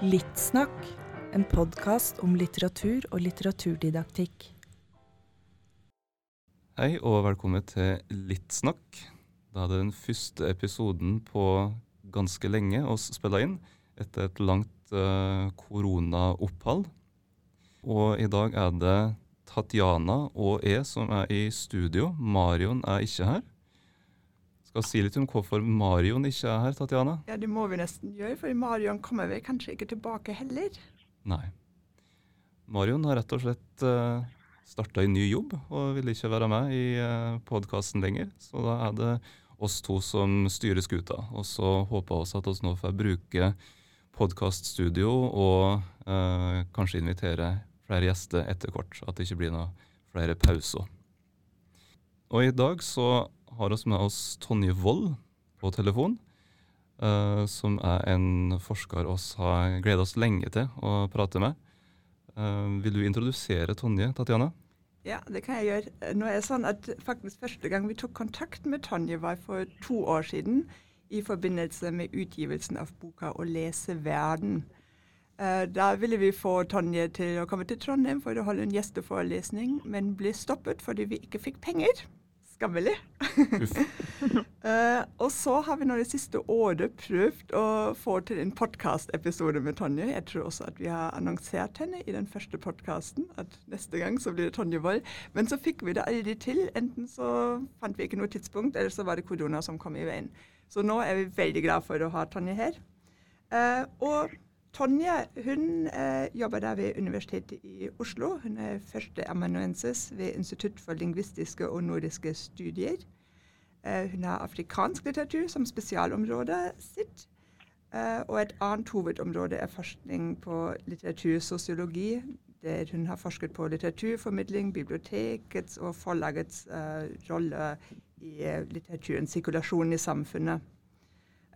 Littsnakk, en podkast om litteratur og litteraturdidaktikk. Hei og velkommen til Littsnakk. Da er det den første episoden på ganske lenge å spille inn etter et langt uh, koronaopphold. Og i dag er det Tatjana og jeg som er i studio. Marion er ikke her. Skal si litt om hvorfor Marion ikke er her, Tatjana? Ja, det må vi nesten gjøre, for Marion kommer vel kanskje ikke tilbake heller. Nei. Marion har rett og slett uh, starta i ny jobb og vil ikke være med i uh, podkasten lenger. Så da er det oss to som styrer skuta. Og så håper vi at vi nå får bruke podkaststudio og eh, kanskje invitere flere gjester etter hvert. At det ikke blir noe flere pauser. Og i dag så har oss med oss Tonje Wold på telefon. Uh, som er en forsker oss har gleda oss lenge til å prate med. Uh, vil du introdusere Tonje, Tatjana? Ja, det kan jeg gjøre. Nå er det sånn at faktisk Første gang vi tok kontakt med Tonje, var for to år siden i forbindelse med utgivelsen av boka 'Å lese verden'. Uh, da ville vi få Tonje til å komme til Trondheim for å holde en gjesteforelesning, men ble stoppet fordi vi ikke fikk penger skammelig. uh, og så har vi nå det siste året prøvd å få til en podkastepisode med Tonje. Jeg tror også at vi har annonsert henne i den første podkasten, at neste gang så blir det Tonje Wold. Men så fikk vi det aldri til. Enten så fant vi ikke noe tidspunkt, eller så var det korona som kom i veien. Så nå er vi veldig glad for å ha Tonje her. Uh, og Tonje hun eh, jobber der ved Universitetet i Oslo. Hun er førsteamanuensis ved Institutt for lingvistiske og nordiske studier. Eh, hun har afrikansk litteratur som spesialområde sitt. Eh, og et annet hovedområde er forskning på litteratursosiologi, der hun har forsket på litteraturformidling, bibliotekets og forlagets eh, rolle i eh, litteraturens sirkulasjon i samfunnet.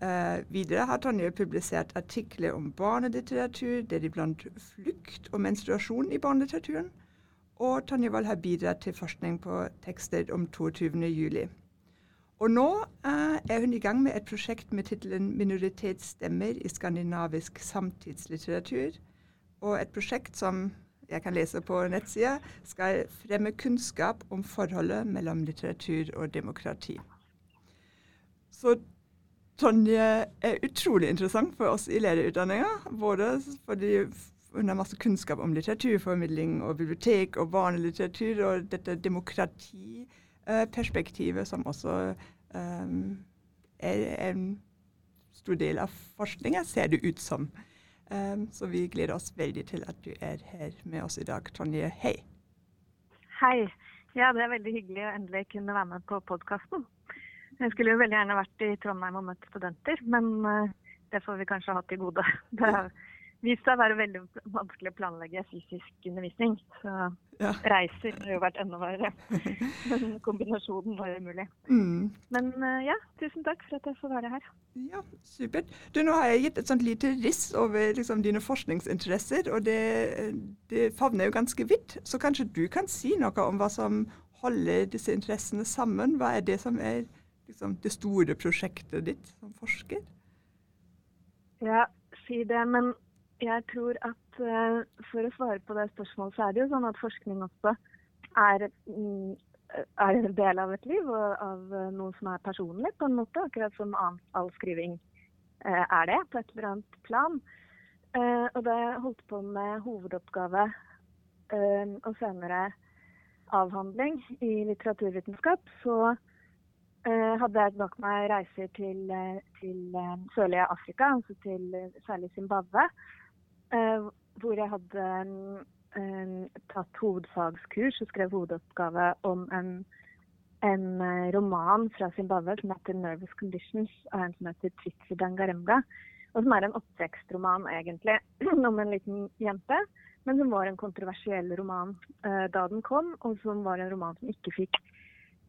Uh, videre har Tonje publisert artikler om barnelitteratur, deriblant flukt og menstruasjon i barnelitteraturen. Og Tonje Wold har bidratt til forskning på tekster om 22.07. Og nå uh, er hun i gang med et prosjekt med tittelen 'Minoritetsstemmer i skandinavisk samtidslitteratur'. Og et prosjekt som jeg kan lese på nettsida, skal fremme kunnskap om forholdet mellom litteratur og demokrati. Så Tonje er utrolig interessant for oss i lederutdanninga. Både fordi hun har masse kunnskap om litteraturformidling og bibliotek og barnelitteratur, og dette demokratiperspektivet som også um, er en stor del av forskninga, ser det ut som. Um, så vi gleder oss veldig til at du er her med oss i dag. Tonje, hei. Hei. Ja, det er veldig hyggelig å endelig kunne være med på podkasten. Jeg skulle jo veldig gjerne vært i Trondheim og møtt studenter, men uh, det får vi kanskje ha til gode. Det har vist seg å være veldig vanskelig å planlegge fysisk undervisning. Så ja. reiser har jo vært enda verre. Kombinasjonen var umulig. Mm. Men uh, ja, tusen takk for at jeg får være her. Ja, Supert. Du, Nå har jeg gitt et sånt lite riss over liksom, dine forskningsinteresser, og det, det favner jo ganske vidt. Så kanskje du kan si noe om hva som holder disse interessene sammen? Hva er det som er liksom, det store prosjektet ditt som forsker? Ja, si det. Men jeg tror at uh, for å svare på det spørsmålet, så er det jo sånn at forskning også er, mm, er en del av et liv og av uh, noe som er personlig, på en måte. Akkurat som all skriving uh, er det, på et eller annet plan. og da jeg holdt på med hovedoppgave og senere avhandling i litteraturvitenskap, så hadde jeg bak meg reiser til, uh, til uh, sørlige Afrika, altså til særlig Zimbabwe, hvor jeg hadde tatt hovedfagskurs og skrev hovedoppgave om en, en roman fra Zimbabwe som heter 'Nervous Conditions', av en som heter Tsitsi Dangaremga. Og som er en oppvekstroman, egentlig, om en liten jente. Men som var en kontroversiell roman da den kom, og som var en roman som ikke fikk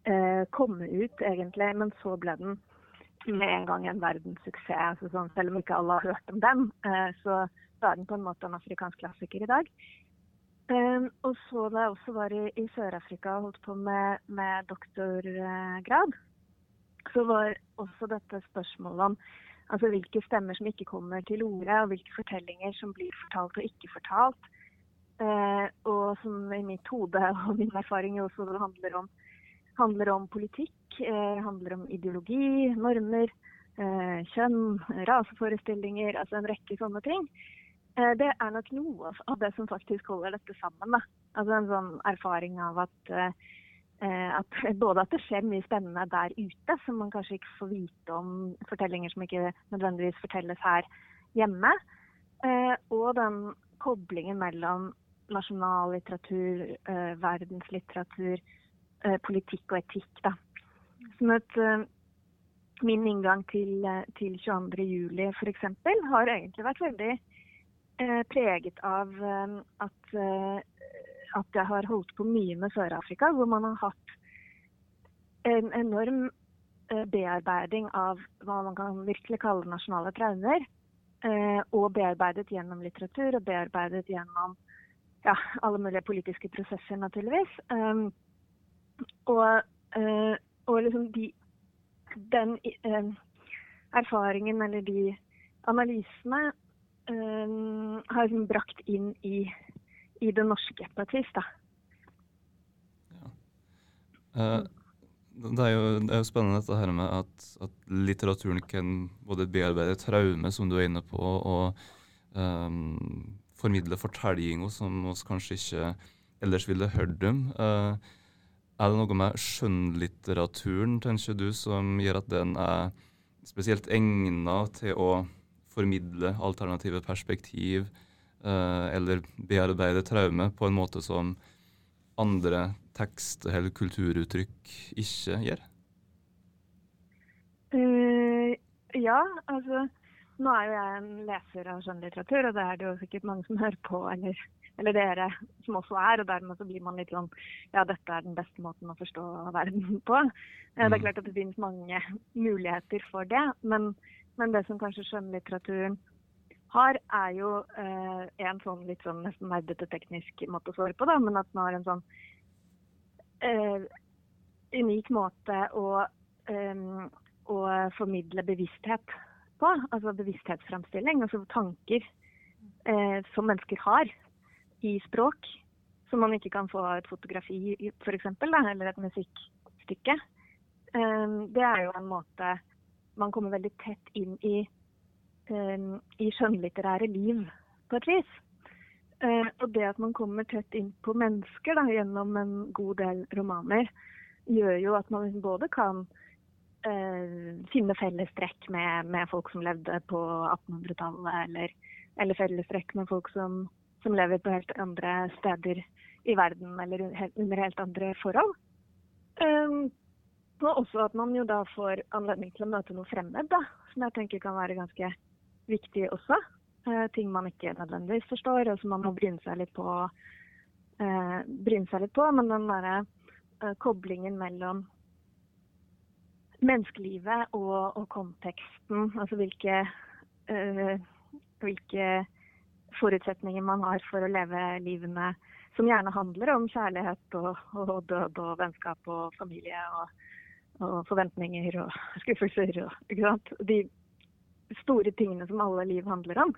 eh, komme ut, egentlig. Men så ble den med en gang en verdenssuksess. Altså sånn, selv om ikke alle har hørt om den, eh, så, så er den på en måte en afrikansk klassiker i dag. Um, og så da jeg også var i, i Sør-Afrika og holdt på med, med doktorgrad, så var også dette spørsmålet om altså hvilke stemmer som ikke kommer til orde, og hvilke fortellinger som blir fortalt og ikke fortalt. Uh, og som i mitt hode og min erfaring også handler om, handler om politikk, uh, handler om ideologi, normer, uh, kjønn, raseforestillinger, altså en rekke sånne ting. Eh, det er nok noe av det som faktisk holder dette sammen. Da. Altså En sånn erfaring av at, eh, at, både at det skjer mye spennende der ute, som man kanskje ikke får vite om fortellinger som ikke nødvendigvis fortelles her hjemme, eh, og den koblingen mellom nasjonallitteratur, verdenslitteratur, politikk og etikk. Da. Sånn at min inngang til, til 22.07 f.eks. har egentlig vært veldig Eh, preget av eh, at, eh, at, jeg har holdt på mye med Sør-Afrika, hvor man har hatt en enorm bearbeiding av hva man kan virkelig kalle nasjonale traumer. Og bearbeidet gjennom litteratur og bearbeidet gjennom ja, alle mulige politiske prosesser, naturligvis. Og, og liksom de, den erfaringen eller de analysene um, har liksom brakt inn i, i, det norske på et vis. da. Ja. Uh, det, er jo, det, er jo, spennende dette her med at, at, litteraturen kan både bearbeide traume, som du er inne på, og um, formidle fortellinger som vi kanskje ikke ellers ville hørt om. Uh, er det noe med skjønnlitteraturen, tenker du, som gjør at den er spesielt egnet til å formidle alternative perspektiv eh, eller bearbeide traume på en måte som andre tekst- eller kulturuttrykk ikke gjør? Uh, ja, altså nå er jo jeg en leser av skjønnlitteratur, og det er det jo sikkert mange som hører på, eller, eller, dere som også er. og Dermed så blir man litt sånn Ja, dette er den beste måten å forstå verden på. Mm. Det er mm. klart at det finnes mange muligheter for det, men men det som kanskje skjønnlitteraturen har, er jo eh, en sånn litt sånn nesten nerdete teknisk måte å svare på, da, men at den har en sånn eh, unik måte å, eh, å, formidle bevissthet på. Altså bevissthetsframstilling, altså tanker eh, som mennesker har i språk, som man ikke kan få av et fotografi f.eks., eller et musikkstykke. Eh, det er jo en måte man kommer veldig tett inn i, um, i skjønnlitterære liv på et vis. Uh, og det at man kommer tett inn på mennesker da, gjennom en god del romaner, gjør jo at man både kan finne fellestrekk med, med, folk som levde på 1800-tallet, eller, eller fellestrekk med folk som, som, lever på helt andre steder i verden, eller under helt andre forhold. Um, og også at man jo da får anledning til å møte noe fremmed, da, som jeg tenker kan være ganske viktig også. Uh, ting man ikke nødvendigvis forstår, og som man må bryne seg litt på. Uh, bryne seg litt på men den derre uh, koblingen mellom menneskelivet og, og konteksten, altså hvilke, hvilke forutsetninger man har for å leve livene som gjerne handler om kjærlighet og, og død og vennskap og familie og og forventninger og skuffelser og de store tingene som alle liv handler om.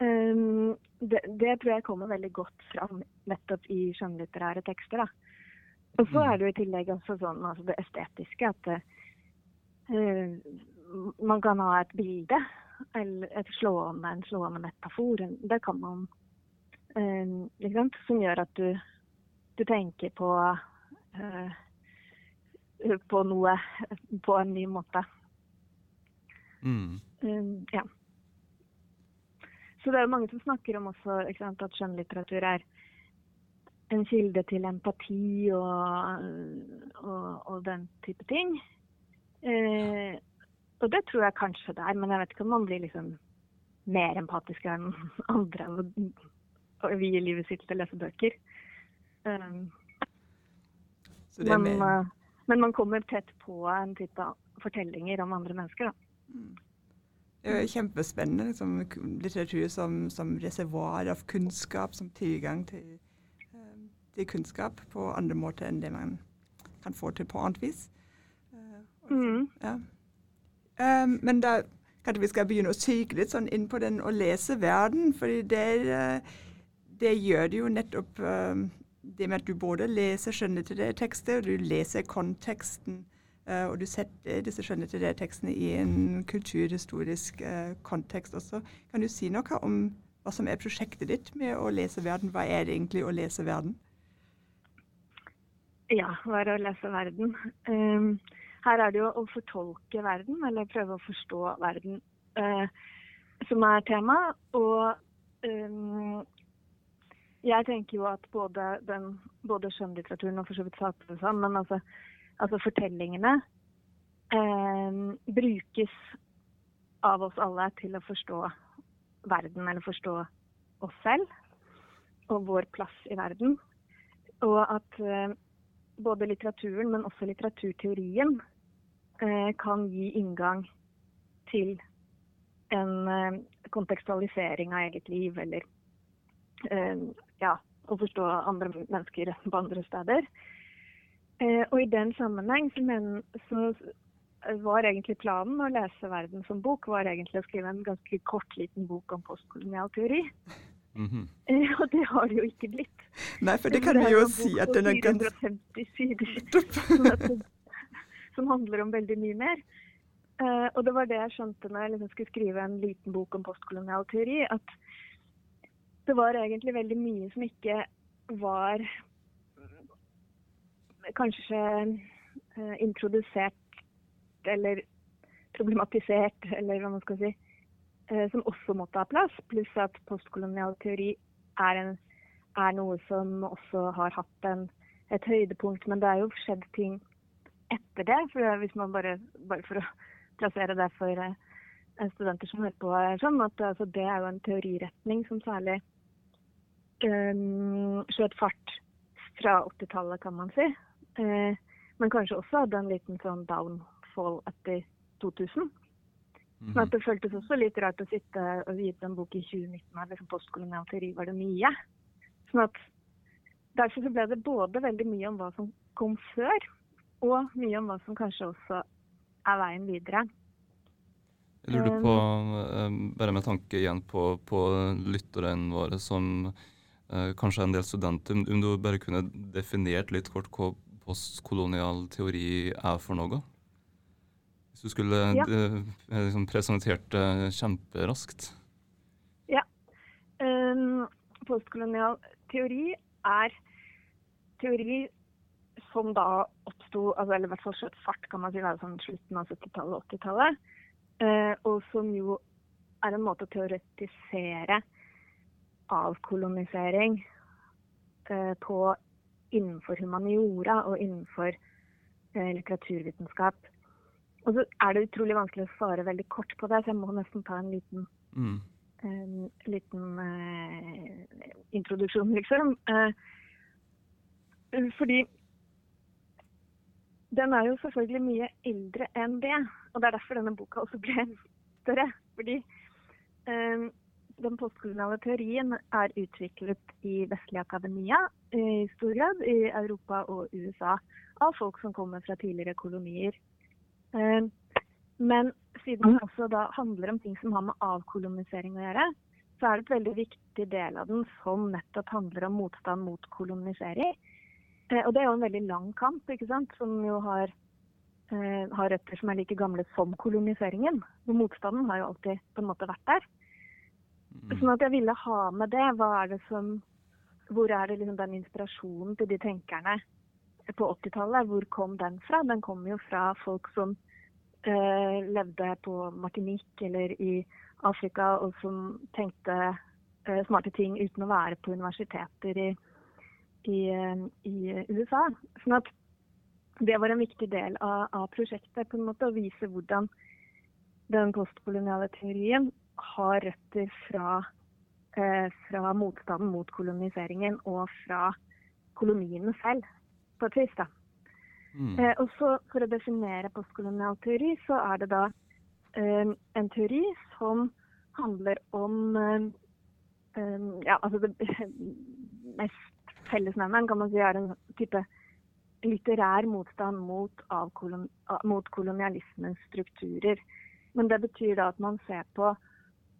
Um, det, det, tror jeg kommer veldig godt fram nettopp i skjønnlitterære tekster. da. Og så er det jo i tillegg også sånn altså det estetiske at uh, man kan ha et bilde et slående, en slående metafor. Det kan man. Liksom, som gjør at du, du tenker på uh, på noe på en ny måte. Mm. Um, ja. Så det er jo mange som snakker om også sant, at skjønnlitteratur er en kilde til empati og, og, og den type ting. Eh, og det tror jeg kanskje det er, men jeg vet ikke om man blir liksom mer empatisk enn andre av å vie livet sitt til å lese bøker. Um, men, men man kommer tett på en type fortellinger om andre mennesker. Da. Mm. Det er kjempespennende. Liksom, litteratur som, som, reservoar av kunnskap, som tilgang til, uh, til, kunnskap på andre måter enn det man kan få til på annet vis. Uh, mm. ja. Um, men da kanskje vi skal begynne å syke litt sånn inn på den å lese verden, For det, det gjør det jo nettopp det med at du både leser skjønnlitterære tekster, og du leser konteksten Uh, og du setter disse skjønnlitterære tekstene i en kulturhistorisk uh, kontekst også. Kan du si noe om hva som er prosjektet ditt med å lese verden? Hva er det egentlig å lese verden? Ja, hva er å lese verden? Um, her er det jo å fortolke verden, eller prøve å forstå verden, eh, som er tema. Og um, jeg tenker jo at både, den, både skjønnlitteraturen og for så vidt sakprosa, men altså altså fortellingene, eh, brukes av oss alle til å forstå verden, eller forstå oss selv og vår plass i verden. Og at eh, både litteraturen, men også litteraturteorien eh, kan gi inngang til en eh, kontekstualisering av eget liv, eller eh, ja, å forstå andre mennesker på andre steder. Og i den sammenheng så, men, så, var egentlig planen å lese 'Verden som bok', var egentlig å skrive en ganske kort, liten bok om postkolonial teori. Mm -hmm. eh, og det har det jo ikke blitt. Nei, for det kan vi jo si at den er ganske 450 sider. som handler om veldig mye mer. Uh, og det var det jeg skjønte når jeg liksom skulle skrive en liten bok om postkolonial teori, at det var egentlig veldig mye som ikke var kanskje uh, introdusert eller problematisert, eller hva man skal si, uh, som også måtte ha plass. Pluss at postkolonial teori er, en, er, noe som også har hatt en, et høydepunkt. Men det er jo skjedd ting etter det. For hvis man bare, bare for å plassere det for uh, studenter som hører på, sånn at altså, det er jo en teoriretning som særlig um, skjøt fart fra 80-tallet, kan man si. Uh, men kanskje også hadde en liten sånn downfall etter 2000. Mm -hmm. Det føltes også litt rart å sitte og vite en bok i 2019 her, liksom postkolonial teori var det mye. Sånn at Derfor så ble det både veldig mye om hva som kom før, og mye om hva som kanskje også er veien videre. Jeg lurer på, um, bare med tanke igjen på, på lytterne våre som uh, kanskje er en del studenter, om du bare kunne definert litt kort hva postkolonial teori er for noe? Hvis du skulle ja. liksom presentert det kjemperaskt. Ja. Um, postkolonial teori er teori som da oppsto, altså, eller i hvert fall skjøt fart, kan man si, det sånn slutten av 70-tallet og 80-tallet. Uh, og som jo er en måte å teoretisere avkolonisering uh, på innenfor humaniora og innenfor uh, litteraturvitenskap. Og så er det utrolig vanskelig å svare veldig kort på det, så jeg må nesten ta en liten, mm. en liten uh, introduksjon, liksom. Uh, fordi den er jo selvfølgelig mye eldre enn det. Og det er derfor denne boka også ble større. Fordi eh, den postkoloniale teorien er utviklet i vestlige akademia i stor grad, i Europa og USA, av folk som kommer fra tidligere kolonier. Eh, men siden det også da handler om ting som har med avkolonisering å gjøre, så er det et veldig viktig del av den som nettopp handler om motstand mot kolonisering. Eh, og det er jo en veldig lang kamp, ikke sant, som jo har, eh, har røtter som er like gamle som koloniseringen. Og motstanden har jo alltid på en måte vært der. Mm. Sånn at jeg ville ha med det. Hva er det som, hvor er det liksom den inspirasjonen til de tenkerne på 80-tallet? Hvor kom den fra? Den kom jo fra folk som eh, levde på Martinique eller i Afrika, og som tenkte eh, smarte ting uten å være på universiteter i, i, eh, i USA. Sånn at det var en viktig del av, av prosjektet, på en måte, å vise hvordan den postkoloniale teorien har røtter fra, eh, fra, motstanden mot koloniseringen og fra koloniene selv, på et vis. da. Mm. Eh, og så For å definere postkolonial teori, så er det da eh, en teori som handler om eh, eh Ja, altså det mest fellesnevneren kan man si er en type litterær motstand mot, kolon, mot kolonialismens strukturer. Men det betyr da at man ser på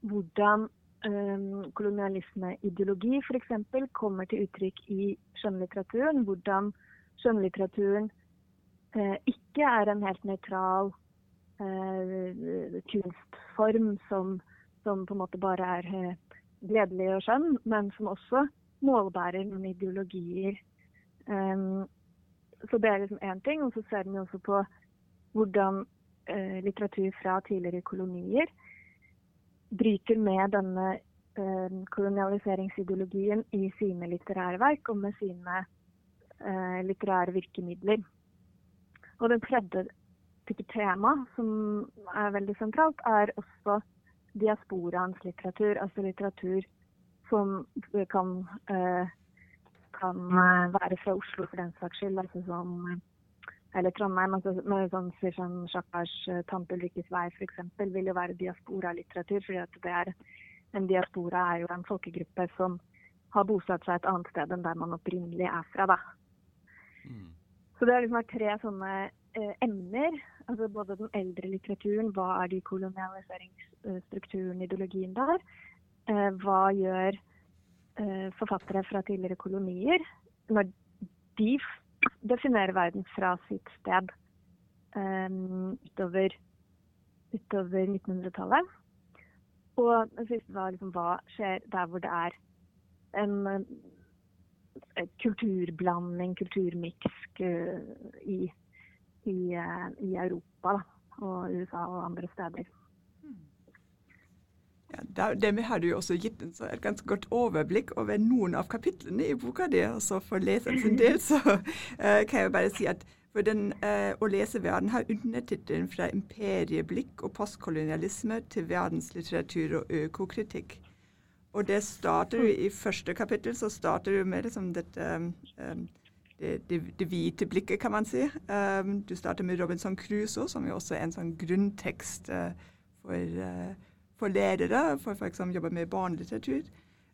hvordan um, kolonialismeideologi f.eks. kommer til uttrykk i skjønnlitteraturen. Hvordan skjønnlitteraturen uh, ikke er en helt nøytral uh, kunstform som, som, på en måte bare er uh, gledelig og skjønn, men som også målbærer noen ideologier. Um, så det er liksom én ting. Og så ser den også på hvordan litteratur fra tidligere kolonier bryter med denne eh, kolonialiseringsideologien i sine litterære verk og med sine eh, litterære virkemidler. Og den tredje type tema som er veldig sentralt, er også diasporaens litteratur. Altså litteratur som kan, eh, kan være fra Oslo for den saks skyld. Altså som eller Trondheim, altså sånn, sånn Sjakkars uh, 'Tante Ulrikkes vei' f.eks., vil jo være diasporalitteratur. fordi at det er, En diaspora er jo en folkegruppe som har bosatt seg et annet sted enn der man opprinnelig er fra. da. Mm. Så det er liksom tre sånne eh, emner. altså Både den eldre litteraturen, hva er de kolonialiseringsstrukturen, ideologien der? Eh, hva gjør eh, forfattere fra tidligere kolonier når de definerer verden fra sitt sted um, utover, utover 1900-tallet. Og det siste var liksom hva skjer der hvor det er en kulturblanding, kulturmiks uh, i, i, uh, i, Europa da, og USA og andre steder. Ja, Dermed har du også gitt en, et ganske godt overblikk over noen av kapitlene i boka di. Så for leseren sin del så uh, kan jeg bare si at for den uh, Å lese verden har undertittelen 'Fra imperieblikk og postkolonialisme til verdenslitteratur og økokritikk'. Og det starter jo I første kapittel så starter du med liksom dette um, det, det, det, hvite blikket, kan man si. Um, du starter med Robinson Crusoe, som jo også er en sånn grunntekst uh, for for ledere, for folk som jobber med barnelitteratur.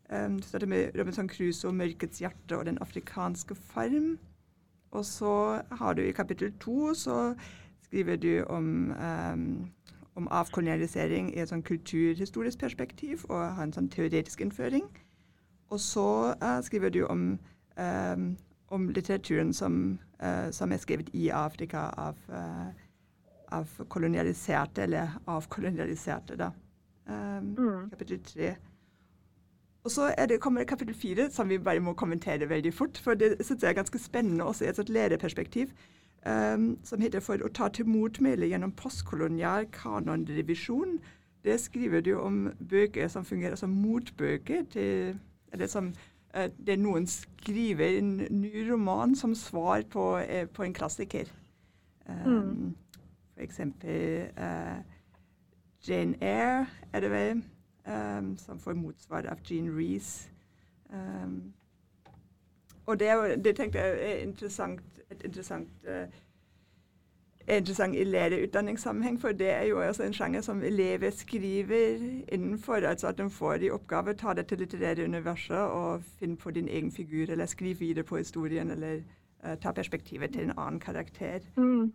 Um, du starter med Robinson Crusoe, 'Mørkets hjerte' og 'Den afrikanske farm'. Og så har du i kapittel to så skriver du om, um, om avkolonialisering i et sånn kulturhistorisk perspektiv og ha en sånn teoretisk innføring. Og så uh, skriver du om, um, om litteraturen som, uh, som, er skrevet i Afrika av, uh, av kolonialiserte, eller avkolonialiserte, da. Um, mm. Kapittel tre. Og så det, kommer kapittel fire, som vi bare må kommentere veldig fort. For det synes jeg er ganske spennende også i et sånt lærerperspektiv. Um, som heter 'For å ta til motmæle gjennom postkolonial kanonrevisjon'. Det skriver du om bøker som fungerer som motbøker til Eller som uh, det noen skriver en ny roman som svar på, uh, på en klassiker. Um, mm. For eksempel uh, Jane Eyre er det vel, um, som får motsvar av Jean Reece. Um, og det, jo, det tenkte jeg er interessant, et interessant uh, interessant i lederutdanningssammenheng, for det er jo også en sjanger som elever skriver innenfor. altså At de får i oppgave ta det til litterære universet og finne på din egen figur, eller skrive videre på historien, eller uh, ta perspektivet til en annen karakter. Mm. Um,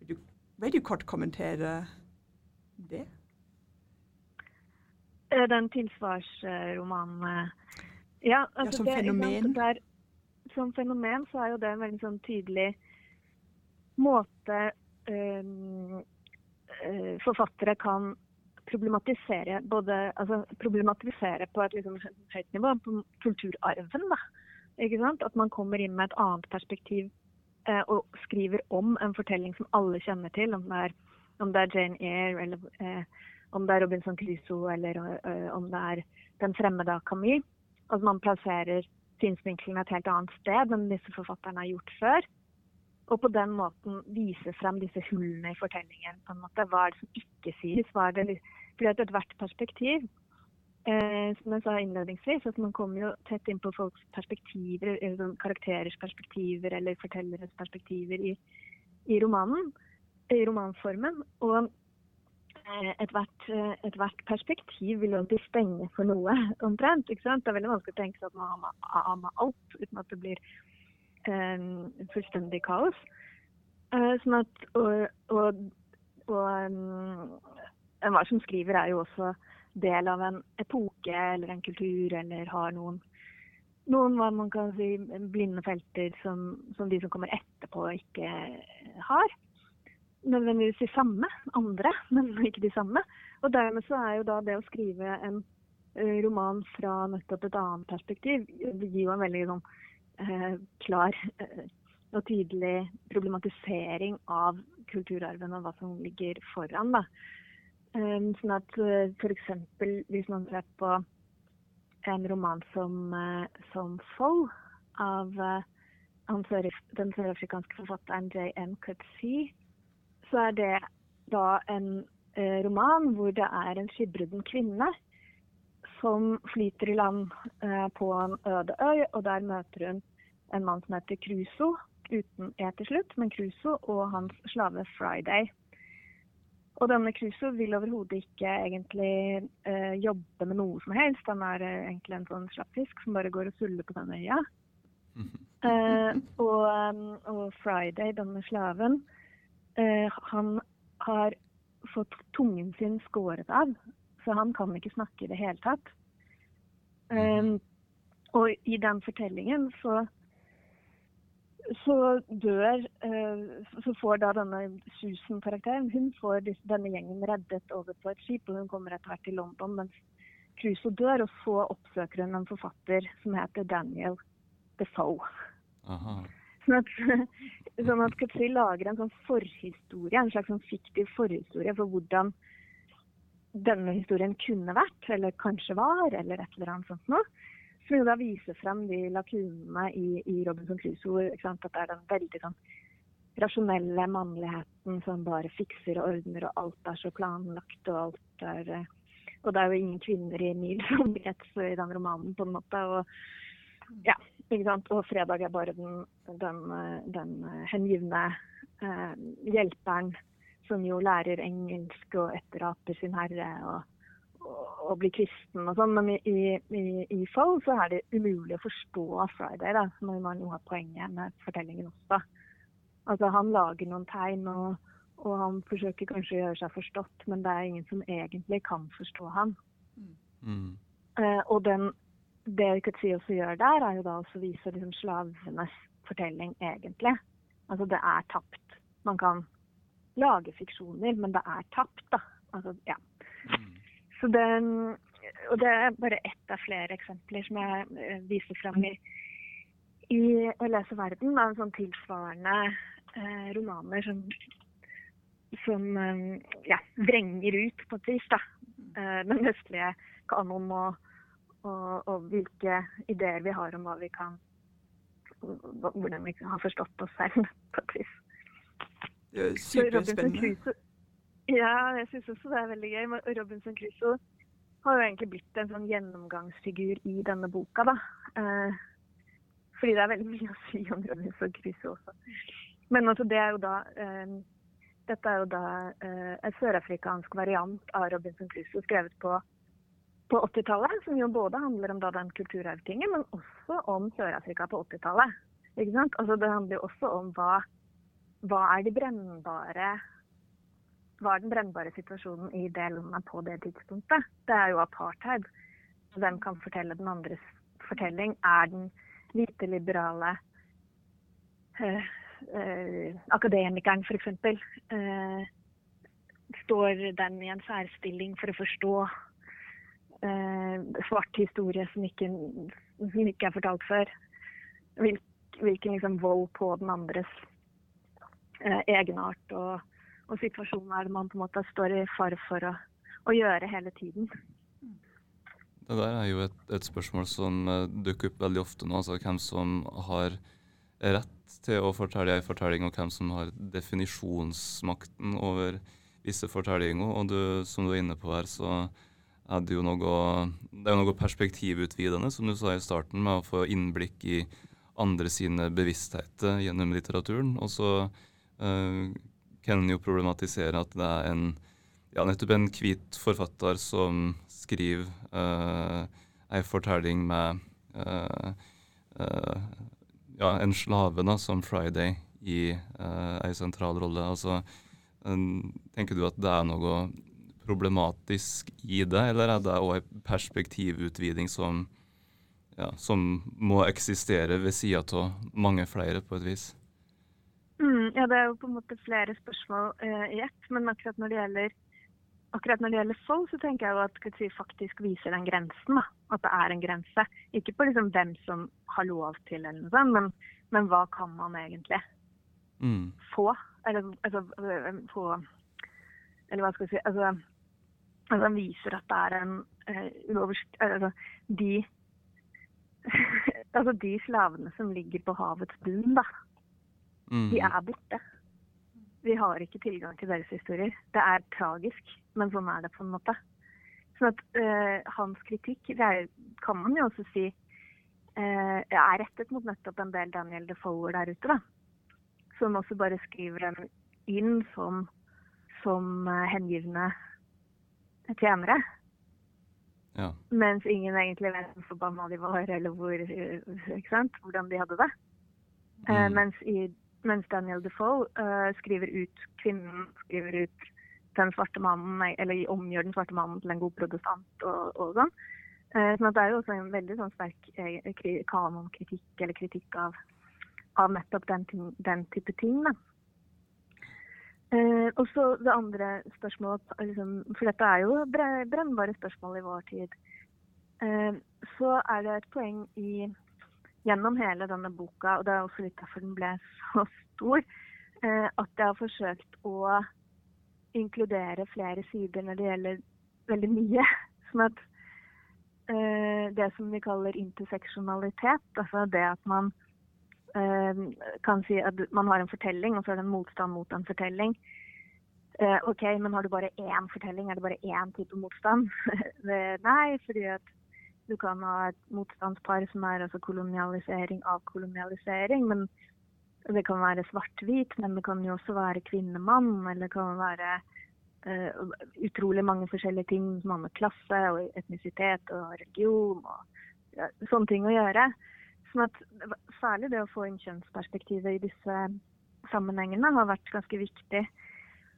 vil, du, vil du kort kommentere det? Den tilsvarsromanen Ja, altså ja, som det, fenomen? Der, som fenomen så er jo det en veldig sånn tydelig måte uh, forfattere kan problematisere både altså problematisere på et liksom høyt nivå, på kulturarven. da, ikke sant? At man kommer inn med et annet perspektiv eh, og skriver om en fortelling som alle kjenner til. Om det er om det er Jane Eyre, eller eh, om det er Robinson Crusoe, eller eh, om det er Den fremmede av Camille. At man plasserer synsvinkelen et helt annet sted enn disse forfatterne har gjort før. Og på den måten vise frem disse hullene i fortellingen. på en måte. Hva er det som ikke sies? Hva er det, fordi at ethvert perspektiv eh, som jeg sa innledningsvis, at man kommer jo tett inn på folks perspektiver, eller sånn karakterers perspektiver eller fortelleres perspektiver i, i romanen, i romanformen. Og ethvert et hvert perspektiv vil jo alltid stenge for noe, omtrent. ikke sant? Det er veldig vanskelig å tenke seg at man har med, har med alt uten at det blir um, fullstendig kaos. Uh, sånn at, og, og, og um, enhver som skriver, er jo også del av en epoke eller en kultur, eller har noen, noen hva man kan si, blinde felter som, som de som kommer etterpå, ikke har. Nødvendigvis de samme, andre, men ikke de samme. Og dermed så er jo da det å skrive en uh, roman fra nettopp et annet perspektiv, det gir jo en veldig sånn eh, klar eh, og tydelig problematisering av kulturarven og hva som ligger foran. da. Um, sånn at uh, f.eks. hvis man ser på en roman som, uh, som Foll av uh, den sørafrikanske forfatteren J.M. Coetzee, så er det da en uh, roman hvor det er en skipbrudden kvinne som flyter i land uh, på en øde øy, og der møter hun en mann som heter Cruso, uten E til slutt, men Cruso og hans slave Friday. Og denne Cruso vil overhodet ikke egentlig eh, jobbe med noe som helst. Han er eh, egentlig en sånn slappfisk som bare går og suller på den øya. Uh, og, um, og, Friday, denne slaven, han har fått tungen sin skåret av. Så han kan ikke snakke i det hele tatt. Um, og i den fortellingen så så dør Så får da denne Susan-karakteren hun får denne gjengen reddet over på et skip, og hun kommer etter hvert til London mens Crusoe dør. Og så oppsøker hun en forfatter som heter Daniel Defoe. Aha. Sånn at, sånn at Coetzee lager en sånn forhistorie, en slags sånn fiktiv forhistorie for hvordan denne historien kunne vært, eller kanskje var, eller et eller annet sånt noe. Som jo da viser frem de lakunene i, i Robinson Crusoe. At det er den veldig sånn rasjonelle mannligheten som bare fikser og ordner, og alt er så planlagt, og alt er eh, Og det er jo ingen kvinner i Nils omkrets i den romanen, på en måte. Og ja. Og fredag er bare den, den, den hengivne eh, hjelperen som jo lærer engelsk og etteraper sin herre. og og, og blir kristen og sånn, men i, i, i Fold så er det umulig å forstå Friday, da, når man jo har poenget med fortellingen også. Altså Han lager noen tegn, og, og, han forsøker kanskje å gjøre seg forstått, men det er ingen som egentlig kan forstå han. Mm. Eh, og den, det Kutsi også gjør der, er jo da også å vise liksom, slavenes fortelling, egentlig. Altså det er tapt. Man kan lage fiksjoner, men det er tapt, da. Altså, ja. Mm. Så det, og det er bare ett av flere eksempler som jeg eh, viser fram i, i Å lese verden, av sånn tilsvarende eh, romaner som, som eh, ja, vrenger ut på et vis da, eh, den vestlige kanonen og, og, og, hvilke ideer vi har om hva vi kan hvordan vi har forstått oss selv, på et vis. Superspennende. Ja, jeg syns også det er veldig gøy. Robinson Crusoe har jo egentlig blitt en sånn gjennomgangsfigur i denne boka, da. Eh, fordi det er veldig mye å si om Robinson Crusoe også. Men altså, det er jo da eh, Dette er jo da eh, en sørafrikansk variant av Robinson Crusoe skrevet på, på 80-tallet. Som jo både handler om da den kulturarvtingen, men også om Sør-Afrika på 80-tallet. Altså, det handler jo også om hva, hva er de brennbare var den brennbare situasjonen i det landet på det tidspunktet. Det er jo apartheid. Hvem kan fortelle den andres fortelling? Er den hvite, liberale øh, øh, akademikeren f.eks. Uh, eh, står den i en særstilling for å forstå svart historie som ikke, som ikke er fortalt før? Hvilken, hvilken liksom, vold på den andres egenart og og situasjon er man på en måte står i fare for å, å gjøre hele tiden. Det der er jo et, et spørsmål som uh, dukker opp veldig ofte nå. altså Hvem som har rett til å fortelle en fortelling, og hvem som har definisjonsmakten over visse fortellinger. Og du, som du er inne på her, så er det jo noe, det er noe perspektivutvidende, som du sa i starten, med å få innblikk i andre sine bevisstheter gjennom litteraturen. Og så uh, kan en jo problematisere at det er en ja, nettopp en hvit forfatter som skriver uh, ei fortelling med uh, uh, ja, en slave da, som Friday i uh, ei sentral rolle. Altså, tenker du at det er noe problematisk i det, eller er det òg en perspektivutviding som, ja, som må eksistere ved sida av mange flere, på et vis? Mm, ja, det er jo på en måte flere spørsmål uh, i ett. Men akkurat når det gjelder akkurat når det gjelder Fold, så tenker jeg jo at Kutsi faktisk viser den grensen. Da. At det er en grense. Ikke på liksom hvem som har lov til, eller noe sånt, men, men hva kan man egentlig mm. få? Eller altså få Eller hva skal jeg si altså, altså Den viser at det er en uh, uoversikt... Altså de Altså de slavene som ligger på havets bunn, da. Mm. De er borte. Vi har ikke tilgang til deres historier. Det er tragisk, men sånn er det på en måte. Sånn at uh, Hans kritikk det er, kan man jo også si uh, er rettet mot nettopp en del Daniel Defoe der ute. da. Som også bare skriver dem inn som, som hengivne tjenere. Ja. Mens ingen egentlig vet hvor forbanna de var, eller hvor, hvordan de hadde det. Uh, Mm. mens, i, mens Daniel Defoe uh, skriver ut kvinnen, skriver ut den svarte mannen, eller omgjør den svarte mannen til en god protestant og, og sånn. Uh, sånn det er jo også en veldig sånn sterk eh, kanonkritikk, eller kritikk av, av nettopp den, den type ting. Da. Eh, og så det andre spørsmålet, liksom, for dette er jo bre- brennbare spørsmål i vår tid. Eh, så er det et poeng i gjennom hele denne boka, og det er også litt derfor den ble så stor, eh, at jeg har forsøkt å inkludere flere sider når det gjelder veldig mye. Sånn at eh, det som vi kaller interseksjonalitet, altså det at man eh, kan si at man har en fortelling, og så er det en motstand mot en fortelling. Eh, OK, men har du bare én fortelling? Er det bare én type motstand? Nei, fordi at du kan ha et motstandspar som er altså kolonialisering av kolonialisering. men Det kan være svart-hvit, men det kan jo også være kvinne-mann. Eller det kan være uh, utrolig mange forskjellige ting som har med klasse og etnisitet og religion og ja, sånne ting å gjøre. Sånn at Særlig det å få inn kjønnsperspektivet i disse sammenhengene har vært ganske viktig.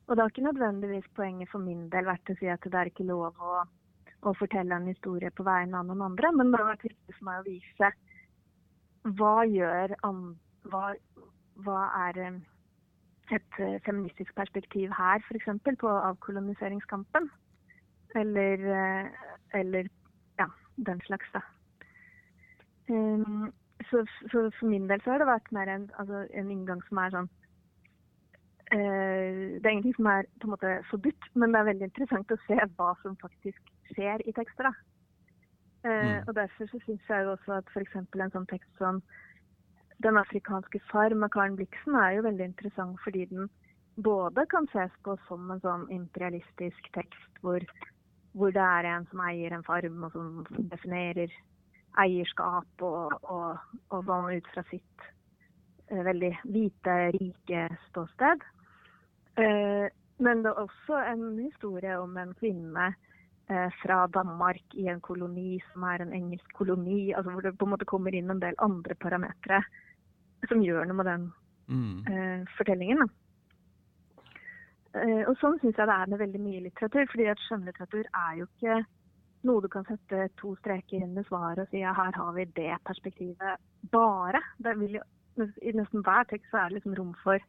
Og det har ikke nødvendigvis poenget for min del vært å si at det er ikke lov å å fortelle en historie på vegne av noen andre, men det har vært viktig for meg å vise hva gjør hva, hva er eh, et eh, feministisk perspektiv her, f.eks. på avkoloniseringskampen. Eller, eh, eller ja, den slags, da. Um, så, så for min del så har det vært mer en, altså, en inngang som er sånn eh, Det er ingenting som er på en måte forbudt, men det er veldig interessant å se hva som faktisk skjer i tekster. da. Eh, Mm. Og Derfor så syns jeg jo også at f.eks. en sånn tekst som 'Den afrikanske farm av Karen Blixen er jo veldig interessant fordi den både kan ses på som en sånn imperialistisk tekst hvor, hvor det er en som eier en farm og som definerer eierskap og, og, og sånn ut fra sitt eh, veldig hvite, rike ståsted. Eh, men det er også en historie om en kvinne eh, fra Danmark i en koloni som er en engelsk koloni, altså hvor det på en måte kommer inn en del andre parametere som gjør noe med den Mm. uh, fortellingen. Eh, og sånn syns jeg det er med veldig mye litteratur. fordi at skjønnlitteratur er jo ikke noe du kan sette to streker under svaret og si ja, her har vi det perspektivet bare. Jo, I nesten hver tekst så er det liksom rom for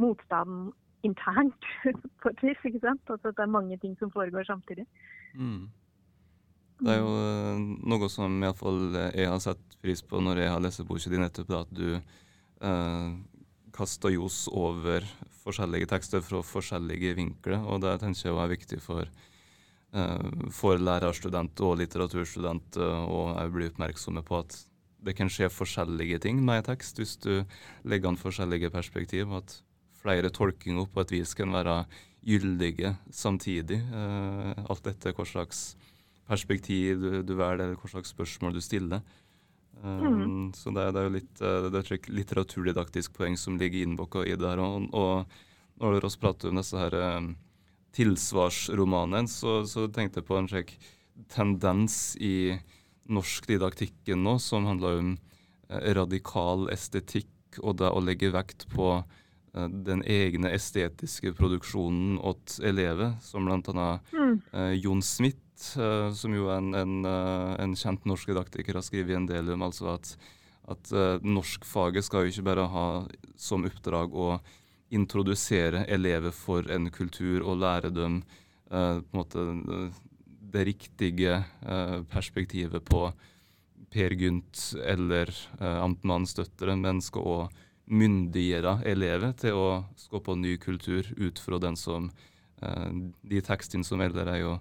motstand internt på et vis. ikke sant? Altså at det er mange ting som foregår samtidig. Mm. Det er jo eh, noe som iallfall jeg har sett pris på når jeg har lest boka di, nettopp at du eh, kaster ljos over forskjellige tekster fra forskjellige vinkler. Og det tenker jeg er viktig for, for lærerstudent og litteraturstudent eh, å òg bli oppmerksomme på at det kan skje forskjellige ting med en tekst hvis du legger an forskjellige perspektiv. At flere tolkinger på et vis kan være gyldige samtidig. Eh, alt etter hva slags perspektiv du, du velger, hva slags spørsmål du stiller. Um, Så det, det, er jo litt det er et litteraturdidaktisk poeng som ligger innbakka i det her. Og, og når vi prater om disse her tilsvarsromanene, så, så, tenkte jeg på en slik tendens i norsk didaktikken nå som handler om uh, radikal estetikk og det å legge vekt på uh, den egne estetiske produksjonen åt elever, som bl.a. Mm. Jon Smith eh, som jo en, en, uh, en, kjent norsk didaktiker har skrevet en del om, altså at, at eh, norskfaget skal jo ikke bare ha som oppdrag å introdusere elever for en kultur og lære dem på en måte det riktige perspektivet på Per Gynt eller uh, amtmannsstøttere, men skal òg myndiggjøre elever til å skape ny kultur ut fra den som de tekstene som eldre er jo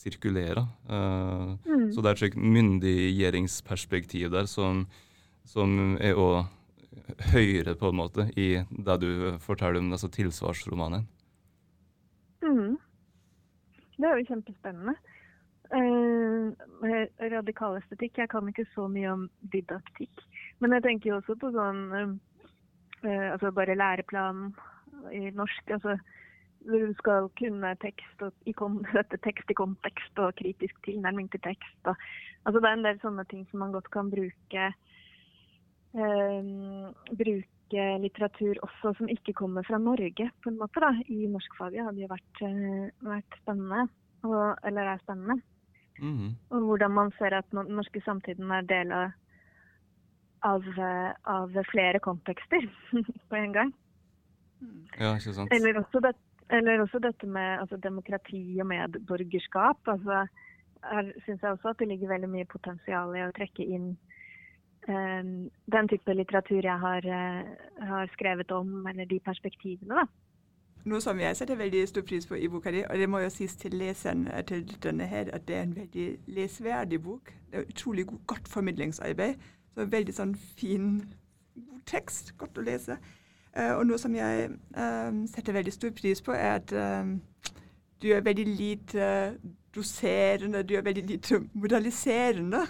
sirkulerer. Uh, mm. Så det er et myndiggjøringsperspektiv der som, som er òg høyere, på en måte, i det du forteller om tilsvarsromanen. tilsvarsromanene. Mm. Det er jo kjempespennende. Uh, radikal estetikk Jeg kan ikke så mye om didaktikk. Men jeg tenker jo også på sånn uh, altså bare læreplanen i norsk. altså du skal kunne tekst og sette tekst i kontekst og kritisk tilnærming til tekst. Og, altså det er en del sånne ting som man godt kan bruke, eh, bruke litteratur også som ikke kommer fra Norge, på en måte. da. I norskfaget hadde jo vært, eh, vært spennende, og, eller er spennende. Mm -hmm. Og hvordan man ser at den norske samtiden er del av, av, av flere kontekster på en gang. Ja, ikke sant. Eller også det, eller også dette med altså, demokrati og medborgerskap. Altså, her syns jeg også at det ligger veldig mye potensial i å trekke inn den type litteratur jeg har, uh, har, skrevet om, eller de perspektivene. da. Noe som jeg setter veldig stor pris på i boka di, og det må jo sies til leseren eh, til lytterne her, at det er en veldig lesverdig bok. Det er utrolig god, godt formidlingsarbeid. Så veldig sånn fin, god tekst. Godt å lese. Uh, og noe som jeg uh, setter veldig stor pris på, er at uh, du er veldig lite doserende, du er veldig lite moraliserende.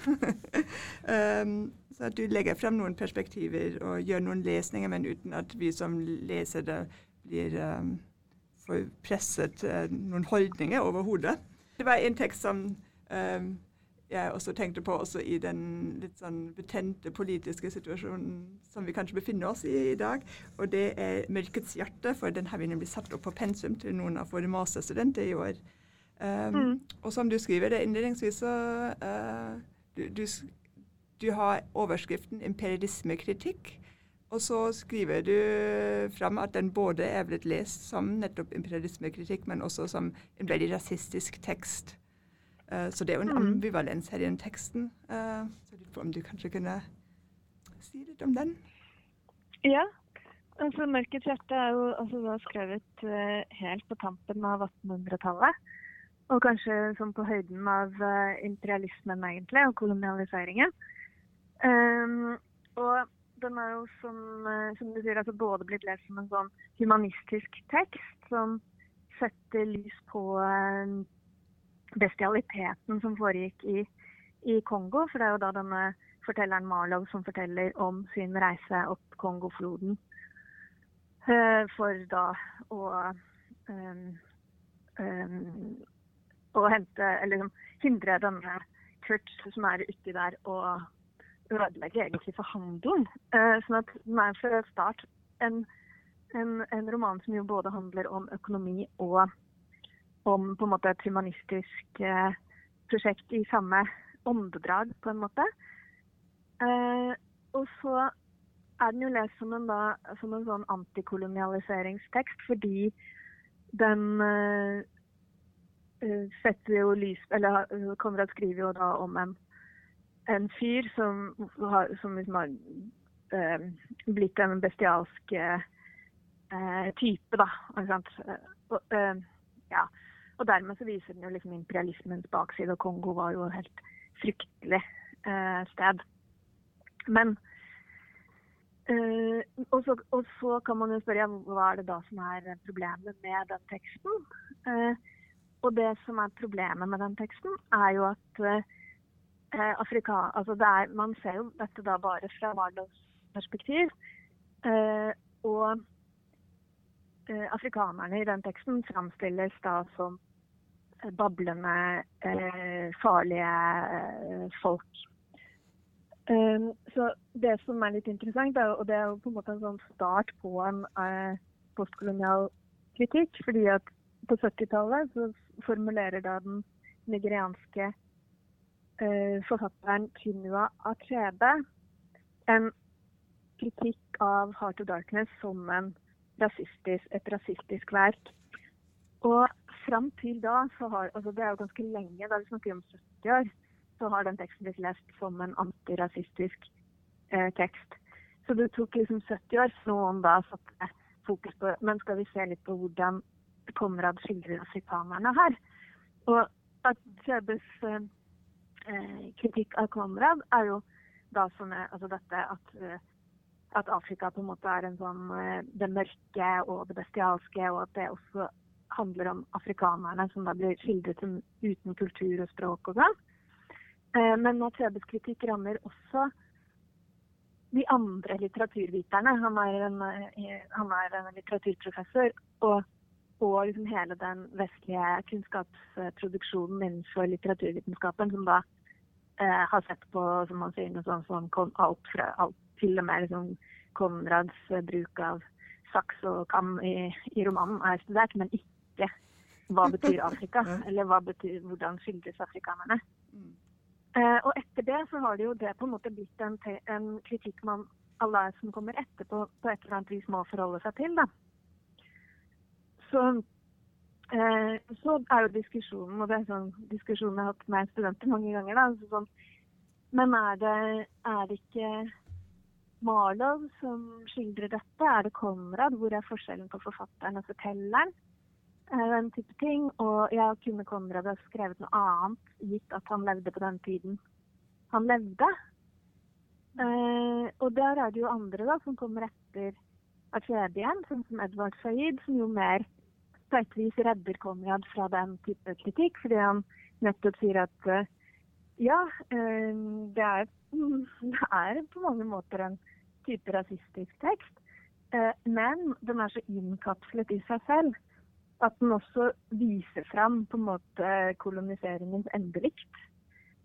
um, så du legger frem noen perspektiver og gjør noen lesninger, men uten at vi som lesere blir um, får presset noen holdninger overhodet. Det var en tekst som um, jeg også tenkte på også i den litt sånn betente politiske situasjonen som vi kanskje befinner oss i i dag. Og det er 'Mørkets hjerte', for den har vi nemlig satt opp på pensum til noen av våre masterstudenter i år. Um, mm. Og som du skriver det innledningsvis, så uh, du, du, du, har overskriften 'imperialismekritikk'. Og så skriver du fram at den både er blitt lest som nettopp imperialismekritikk, men også som en veldig rasistisk tekst. Uh, så det er jo en mm. ambivalens her i den teksten. Uh, så jeg lurer på om du kanskje kunne si litt om den? Ja. altså 'Mørkets hjerte' er jo altså, skrevet uh, helt på tampen av 1800-tallet. Og kanskje sånn på høyden av imperialismen, egentlig, og kolonialiseringen. Um, og den er jo som, som du sier, altså både blitt lest som en sånn humanistisk tekst som setter lys på uh, bestialiteten som foregikk i, i, Kongo. For det er jo da denne fortelleren Marlow som forteller om sin reise opp Kongofloden. Uh, for da å um, um, å hente, eller liksom, hindre denne Kurt som er uti der, og ødelegge egentlig for handelen. Uh, sånn at den er fra start en, en, en, roman som jo både handler om økonomi og om på en måte et humanistisk eh, prosjekt i samme åndedrag, på en måte. Eh, og så er den jo lest som en, da, som en sånn antikolonialiseringstekst, fordi den eh, eh setter jo lys Eller Konrad skriver jo da om en, en fyr som har, som liksom har eh, blitt en bestialsk eh, type, da. Og, ja. Og dermed så viser den jo liksom imperialismens bakside, og Kongo var jo et helt fryktelig eh, sted. Men eh, og, så, og, så, kan man jo spørre ja, hva er det da som er problemet med den teksten. Eh, og det som er problemet med den teksten, er jo at eh, Afrika, altså er, Man ser jo dette da bare fra Marlows perspektiv. Eh, og eh, afrikanerne i den teksten framstilles da som bablende, eh, farlige eh, folk. Så Det som er litt interessant, er, og det er jo på en måte en sånn start på en postkolonial kritikk. fordi at på 70-tallet så formulerer da den nigerianske forfatteren Chinua Achebe en kritikk av Heart of Darkness som rasistisk, et rasistisk verk. Og fram til da har altså Det er jo ganske lenge, da vi snakker om 70 år så har den teksten blitt lest som en antirasistisk eh, tekst. Så det tok liksom 70 år før noen da satte fokus på Men skal vi se litt på hvordan Konrad skildrer sitanerne her? Og at Kjøbes eh, eh, kritikk av Konrad er jo da er altså dette at, eh, at Afrika på en måte er en sånn eh, det mørke og det bestialske, og at det også handler om afrikanerne som da blir skildret som uten kultur og språk og sånn. Eh, men Matrebes kritikk rammer også de andre litteraturviterne. Han er en, eh, han er en litteraturprofessor. Og, og liksom hele den vestlige kunnskapsproduksjonen innenfor litteraturvitenskapen, som da eh, har sett på som man sier, noe sånt som alt fra alt til og med liksom Konrads bruk av saks og kam i, i, romanen er studert, men ikke hva betyr Afrika, eller betyr, hvordan skildres afrikanerne. Mm. Eh, og etter det så har det jo det på en måte blitt en, en kritikk man alle som kommer etterpå, på et eller annet vis må forholde seg til. da. Så, eh, så er jo diskusjonen, og det er sånn diskusjonen jeg har hatt med studenter mange ganger, da, altså sånn, men er det, er det ikke Marlow som skildrer dette? Er det Konrad? Hvor er forskjellen på forfatteren og fortelleren? den eh, type ting. Og jeg kunne Konrad ha skrevet noe annet, gitt at han levde på den tiden han levde. Eh, og der er det jo andre da, som kommer etter igjen, sånn som Edvard Saeed, som jo mer på et vis redder Konrad fra den type kritikk, fordi han nettopp sier at uh, ja, uh, det, er, det, er, på mange måter en type rasistisk tekst, men den er så innkapslet i seg selv at den også viser fram på en måte koloniseringens endelikt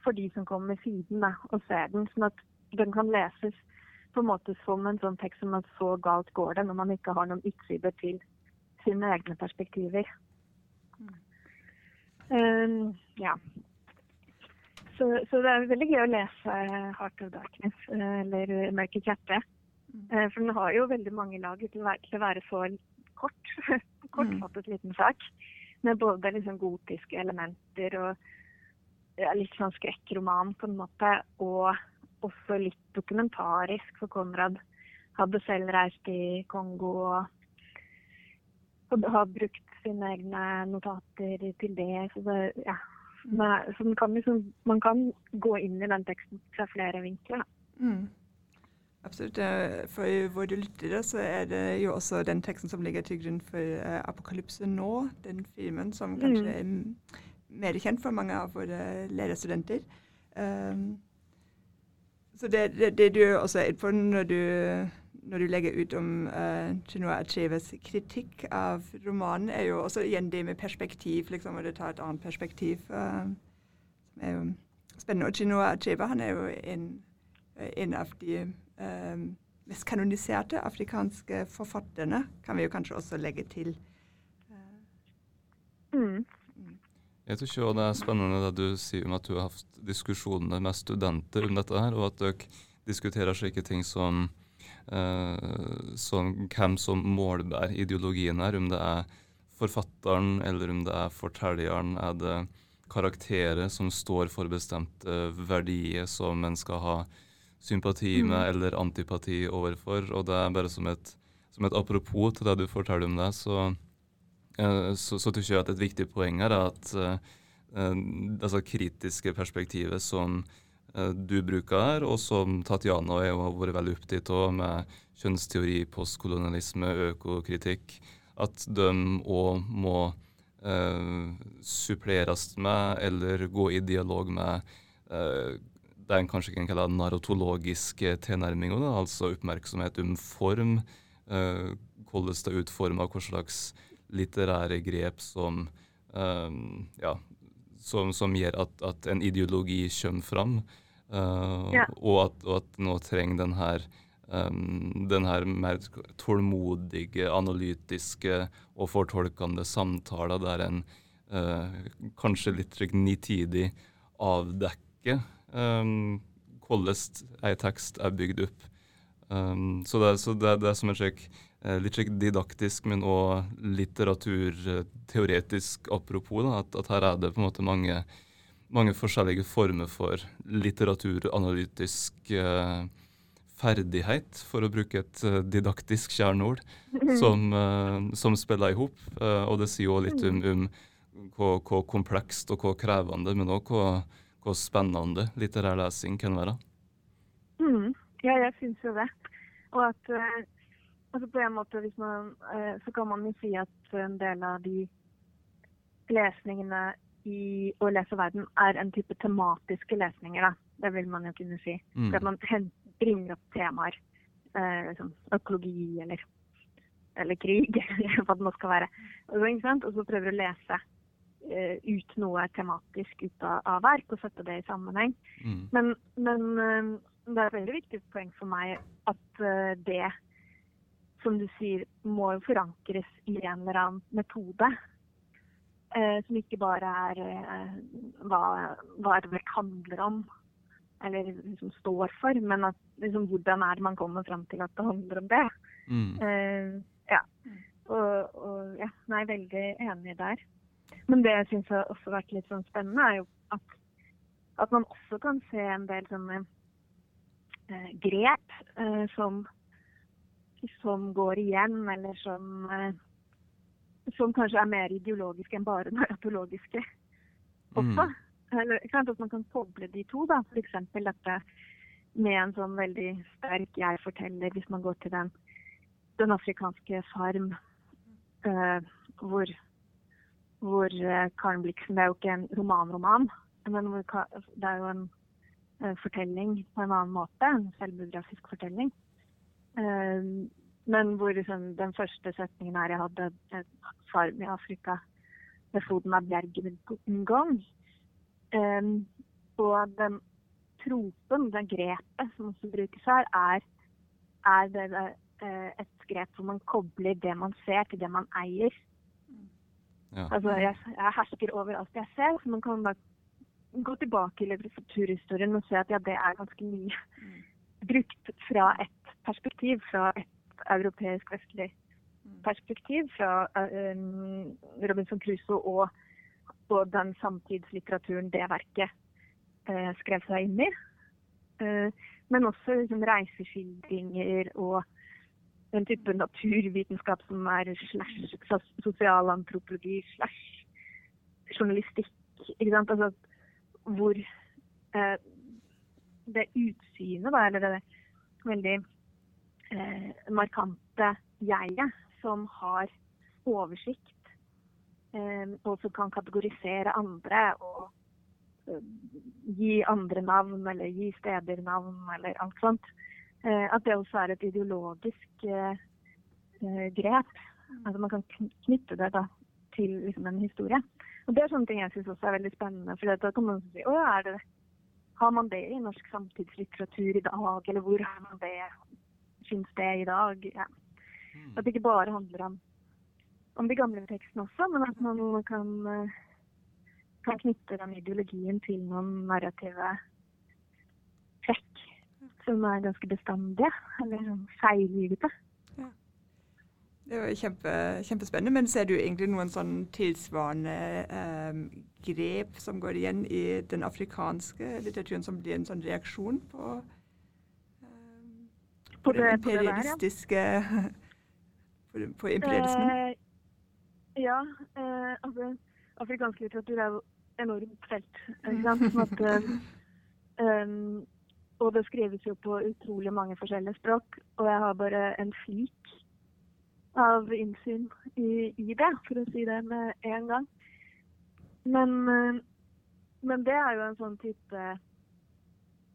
for de som kommer siden og ser den. Sånn at den kan leses på en måte som en sånn tekst som at så galt går det når man ikke har noen utsider til sine egne perspektiver. Mm. Um, ja. Så, så, det er veldig gøy å lese 'Heart of Darkness' eh, eller 'Mørke kjerte'. Mm. Uh, for den har jo veldig mange lag til å være, til å være så kort. kortfattet liten sak. Med både liksom gotiske elementer og ja, litt sånn skrekkroman på en måte. Og også litt dokumentarisk, for Konrad hadde selv reist i Kongo og har brukt sine egne notater til det. Så, det, ja. så kan liksom, man kan gå inn i den teksten fra flere vinkler. Mm. Absolutt. For våre lyttere så er det jo også den teksten som ligger til grunn for uh, 'Apokalypse nå', den filmen som kanskje mm. er mer kjent for mange av våre lærerstudenter. Um, så det, det, det, du også er på når du, når du legger ut om uh, Chinua Acheves kritikk av romanen, er jo også igjen det med perspektiv, liksom, og det tar et annet perspektiv. Uh, som er jo spennende. Og Chinua Achebe han er jo en, en av de uh, mest kanoniserte afrikanske forfatterne, kan vi jo kanskje også legge til. Mm. Jeg tror ikke det er spennende det du sier om at du har hatt diskusjoner med studenter om dette, her, og at dere diskuterer slike ting som, eh, som hvem som målbærer ideologien her, om det er forfatteren eller om det er fortelleren. Er det karakterer som står for bestemte verdier som en skal ha sympati med mm. eller antipati overfor. Og det er bare som et, som et apropos til det du forteller om det, så, uh, så, så tror jeg at et viktig poeng her er at uh, altså kritiske perspektivet som du bruker her, og som Tatjana og jeg har vært veldig opptatt av med kjønnsteori, postkolonialisme, økokritikk, at de òg må eh, suppleres med eller gå i dialog med eh, det kanskje kan kalle narotologiske tilnærminger, altså oppmerksomhet om form, eh, hvordan det er utforma, hva slags litterære grep som, eh, ja, som, som gjør at, at, en ideologi kommer fram, uh, ja. og, at, og at nå trenger den her um, den her mer tålmodige, analytiske og fortolkende samtaler der en uh, kanskje litt nitidig avdekker um, hvordan ei tekst er bygd opp. Um, så, det, så det, det, er som en slik eh, litt didaktisk, men òg litteraturteoretisk apropos. Da, at, at, her er det på en måte mange, mange forskjellige former for litteraturanalytisk eh, ferdighet, for å bruke et uh, didaktisk kjerneord, som, eh, som spiller i hop. og det sier jo litt om, om hvor, hvor, komplekst og hvor krevende, men òg hvor hvor spennende litterær lesing kan være. Mm. Ja, jeg syns jo det. Og at uh, altså på en måte man, uh, så kan man jo si at en del av de lesningene i Å lese verden er en type tematiske lesninger. da. Det vil man jo kunne si. Mm. For at man bringer opp temaer. eh, som økologi eller, eller krig, eller hva det nå skal være. Og så, og så prøver du å lese Eh, ut noe tematisk ut av, av, verk og sette det i sammenheng. Mm. Men, men, eh, det er et veldig viktig poeng for meg at eh, det, som du sier, må forankres i en eller annen metode. Eh, som ikke bare er eh, hva, hva et verk handler om, eller liksom står for, men at, liksom, hvordan er det man kommer fram til at det handler om det. Mm. Eh, ja. Og, og ja, nei, veldig enig der. Men det jeg syns har også vært litt sånn spennende, er jo at, at man også kan se en del sånne eh, grep eh, som, som, går igjen, eller som, eh, som kanskje er mer ideologiske enn bare narratologiske også. Mm. Eller, at man kan koble de to, da. F.eks. dette med en sånn veldig sterk jeg-forteller, hvis man går til den, den afrikanske farm, uh, hvor hvor uh, Karen Blixen Det er jo ikke en romanroman, men det er jo en uh, fortelling på en annen måte. En selvbiografisk fortelling. Uh, men hvor liksom, den første setningen her jeg hadde en farm i Afrika ved foten av bjerget Ngong. Um, og den tropen, det grepet som også brukes her, er, er det, uh, et grep hvor man kobler det man ser, til det man eier. Ja. Altså, jeg, jeg, hersker over alt jeg ser, så man kan da gå tilbake i litteraturhistorien og se at ja, det er ganske mye mm. brukt fra et perspektiv, fra et europeisk vestlig mm. perspektiv, fra um, Robinson Crusoe og, og, den samtidslitteraturen det verket uh, skrev seg inn i. Uh, men også liksom, reiseskildringer og den type naturvitenskap som er slash sosialantropologi slash journalistikk. Altså hvor eh, det utsynet, da, eller det veldig eh, markante jeget som har oversikt, eh, og som kan kategorisere andre og eh, gi andre navn, eller gi steder navn, eller alt sånt. Eh, at det også er et ideologisk eh, grep. Altså man kan knytte det da, til liksom, en historie. Og Det er sånne ting jeg syns også er veldig spennende. for da kan man si å, er det, Har man det i norsk samtidslitteratur i dag, eller hvor har man det? Fins det i dag? Ja. Mm. At det ikke bare handler om, om de gamle tekstene også, men at man kan, kan knytte den ideologien til noen narrative trekk som er ganske bestandige, eller sånn seiglivete. Ja. Det var kjempe, kjempespennende. Men ser du egentlig noen sånn tilsvarende eh, grep som går igjen i den afrikanske litteraturen, som blir en sånn reaksjon på, eh, på, på, det, imperialistiske På, på imperialismen? Eh, ja. Eh, altså, afrikansk litteratur er jo enormt felt. Sånn at, um, Og det skrives jo på utrolig mange forskjellige språk. Og jeg har bare en flik av innsyn i, i det, for å si det med en gang. men, eh, men det er jo en sånn type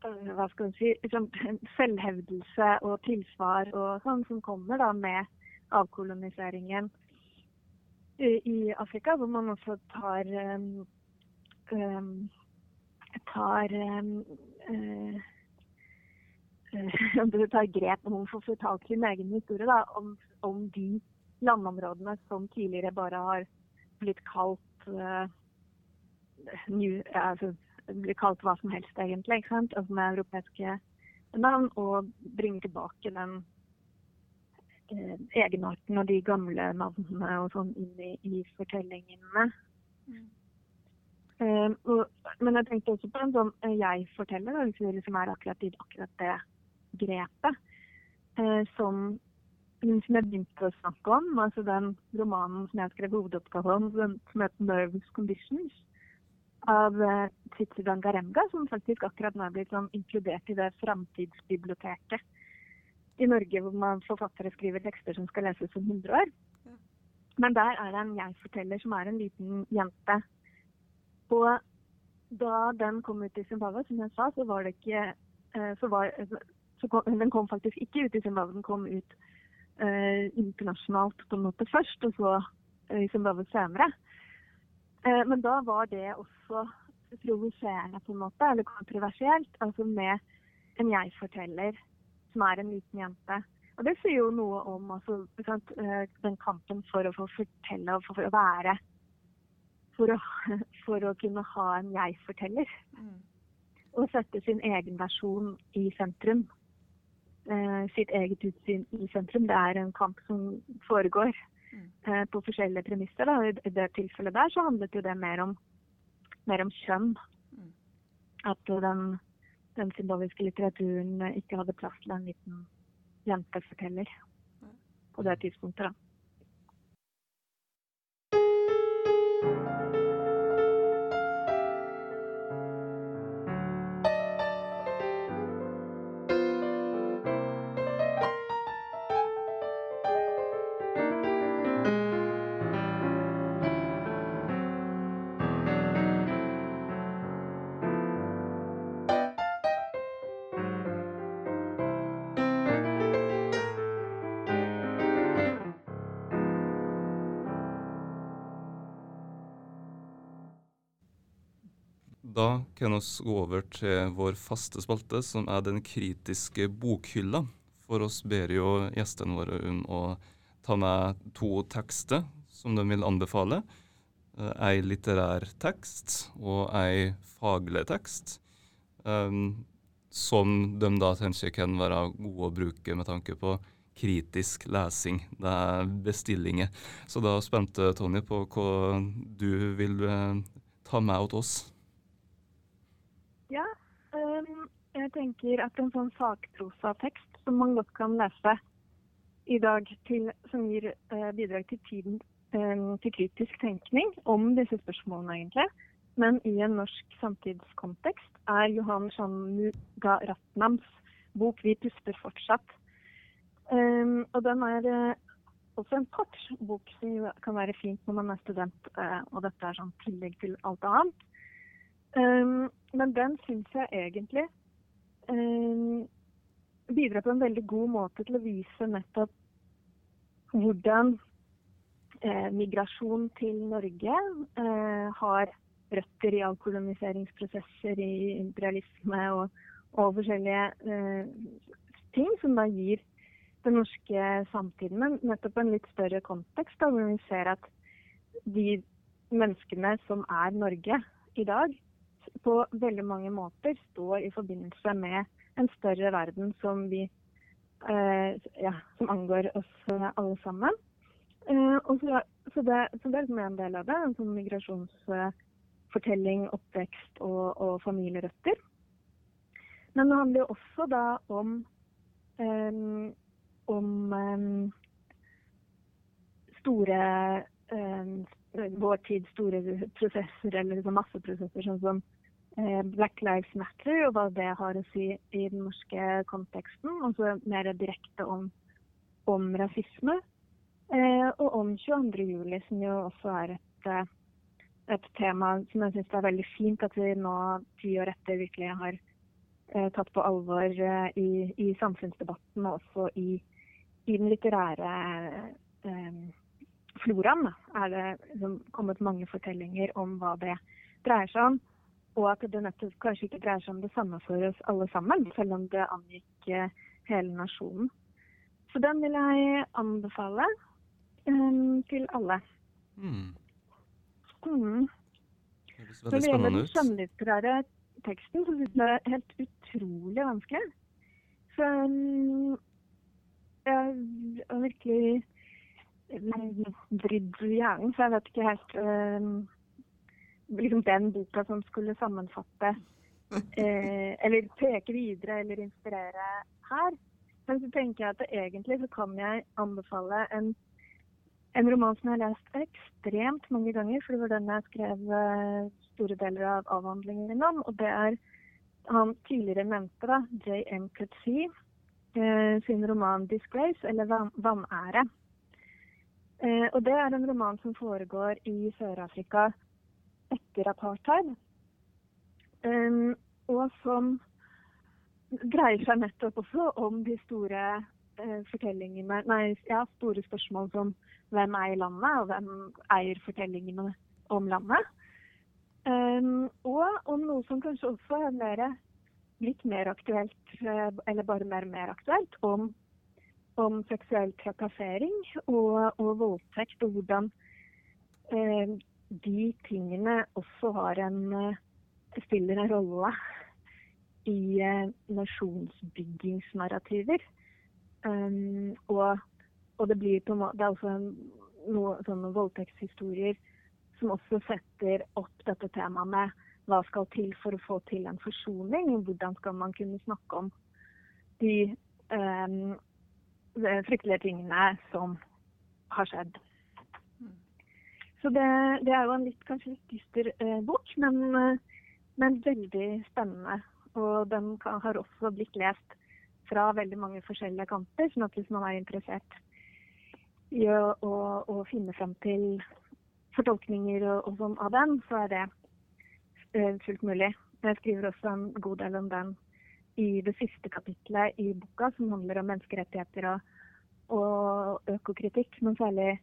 hva skal man si, liksom, selvhevdelse og tilsvar og sånn som kommer da med avkoloniseringen i, i Afrika, hvor man også tar um, um, tar um, uh, uh, tar grep om å få fortalt sin egen historie da, om, om de landområdene som tidligere bare har blitt kalt uh, new, altså, blir kalt hva som helst, egentlig, ikke sant? Altså med europeiske navn, og bringer tilbake den eh, egenarten og de gamle navnene og sånn inn i, i fortellingene. Mm. Eh, og, men jeg tenkte også på en sånn eh, jeg-forteller, som liksom er akkurat, akkurat det grepet. Eh, som som jeg begynte å snakke om, altså den romanen som jeg skrev hovedoppgave om, som heter 'Nervous Conditions', av uh, Tsitsi som faktisk akkurat nå er blitt sånn, inkludert i det framtidsbiblioteket i Norge, hvor man forfattere skriver tekster som skal leses om 100 år. Men der er det en jeg-forteller som er en liten jente. Og da den kom ut i Zimbabwe, som jeg sa, så var det ikke uh, så var, så kom, Den kom faktisk ikke ut i Zimbabwe, den kom ut uh, internasjonalt på en måte først, og så i Zimbabwe senere. Eh, men da var det også provoserende, på en måte, eller kontroversielt. Altså med en jeg-forteller som er en liten jente. Og det sier jo noe om altså, eh, den kampen for å få fortelle og for å være For å, for å kunne ha en jeg-forteller. Mm. Og sette sin egen versjon i sentrum. Eh, sitt eget utsyn i sentrum. Det er en kamp som foregår. Eh, på forskjellige premisser. Da. I det tilfellet der så handlet jo det mer om, mer om kjønn. Mm. At den, den symboliske litteraturen ikke hadde plass til en liten jenteforteller på det tidspunktet. da. Da kan vi gå over til vår faste spalte, som er Den kritiske bokhylla. For oss ber jo gjestene våre om å ta med to tekster som de vil anbefale. Eh, ei litterær tekst og ei faglig tekst. Um, som de da tenker kan være gode å bruke med tanke på kritisk lesing. Det er bestillinger. Så da spente Tonje på hva du vil uh, ta med til oss. Ja, um, jeg tenker at en sånn sakprosatekst som man godt kan lese i dag, til, som gir uh, bidrag til tiden um, til kritisk tenkning om disse spørsmålene, egentlig, men i en norsk samtidskontekst, er Johan Shanmuga Ratnams bok 'Vi puster fortsatt'. Um, og den er uh, også en kort bok som kan være fint når man er student, uh, og dette er sånn tillegg til alt annet. Um, men den syns jeg egentlig um, bidrar på en veldig god måte til å vise nettopp hvordan eh, migrasjon til Norge eh, har røtter i avkoloniseringsprosesser, i imperialisme og, og forskjellige eh, ting som da gir den norske samtiden. Men nettopp en litt større kontekst, da, hvor vi ser at de menneskene som er Norge i dag, på veldig mange måter står i forbindelse med en større verden som vi eh, ja, som angår oss alle sammen. Eh, så, så, det, så, det, er liksom en del av det. En sånn migrasjonsfortelling, oppvekst og, og, familierøtter. Men det handler jo også da om eh, om store eh, vår tids store prosesser, eller liksom masseprosesser, sånn som eh, Black Lives Matter, og hva det har å si i den norske konteksten. Og så mer direkte om, om rasisme. Eh, og om 22. juli, som jo også er et, et tema som jeg syns er veldig fint at vi nå, ti år etter, virkelig har eh, tatt på alvor eh, i, i, samfunnsdebatten og også i, i den litterære eh, floraen. Er det liksom, kommet mange fortellinger om hva det dreier seg om. Og at det nettopp kanskje ikke dreier seg om det samme for oss alle sammen, selv om det angikk eh, hele nasjonen. Så den vil jeg anbefale um, til alle. Mm. Mm. Ut. Når det gjelder den skjønnlitterære teksten, så syns jeg det er helt utrolig vanskelig. Så um, jeg har virkelig vridd hjernen, så jeg vet ikke helt um, liksom den boka som skulle sammenfatte eh, Eller peke videre eller inspirere her. Men så tenker jeg at egentlig så kan jeg anbefale en en roman som jeg har lest ekstremt mange ganger, for det var den jeg skrev uh, store deler av avhandlingen min om. Og det er han tidligere nevnte, da, J.M. Cutsey, eh, sin roman 'Disgrace', eller 'Vanære'. Eh, og det er en roman som foregår i Sør-Afrika etter apartheid. Um, og som dreier seg nettopp også om de store fortellingene Nei, ja, store spørsmål som hvem eier landet, og hvem eier fortellingene om landet. Um, og om noe som kanskje også er mer, litt mer aktuelt, eh, eller bare mer og mer aktuelt, om, om seksuell trakassering og, og, voldtekt, og hvordan uh, de tingene også har en, uh, spiller en rolle i uh, nasjonsbyggingsnarrativer. Um, og og det blir på en måte, det er også noen sånne voldtektshistorier som også setter opp dette temaet med hva skal til for å få til en forsoning? Hvordan skal man kunne snakke om de um, fryktelige tingene som har skjedd? Så det, det, er jo en litt, kanskje litt dyster eh, bok, men, uh, men, veldig spennende. Og den kan, har også blitt lest fra veldig mange forskjellige kanter. sånn at hvis man er interessert i å, å, å finne fram til fortolkninger og, og sånn av den, så er det eh, fullt mulig. Jeg skriver også en god del om den i det siste kapitlet i boka, som handler om menneskerettigheter og, og økokritikk, men særlig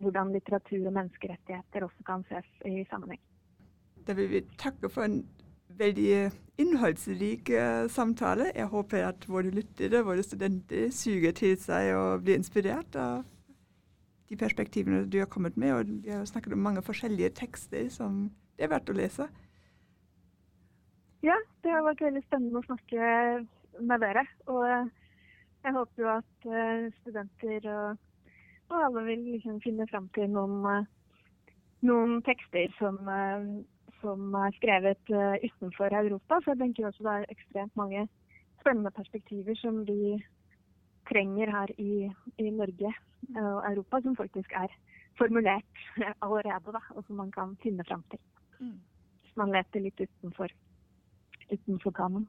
hvordan litteratur og menneskerettigheter også kan ses i sammenheng. Da vil vi takke for en veldig innholdsrik uh, samtale. Jeg håper at våre lyttere, våre studenter, suger til seg og blir inspirert av de perspektivene du har kommet med. Og vi har snakket om mange forskjellige tekster som det er verdt å lese. Ja, det har vært veldig spennende å snakke med dere. Og jeg håper jo at eh, studenter og, og alle vil liksom finne fram til noen, eh, noen tekster som, eh, som, er skrevet utenfor Europa. Så jeg tenker også det er ekstremt mange spennende perspektiver som vi trenger her i, i Norge og Europa, som faktisk er formulert allerede, da, og som man kan finne fram til. Mm. Hvis man leter litt utenfor, utenfor kanon.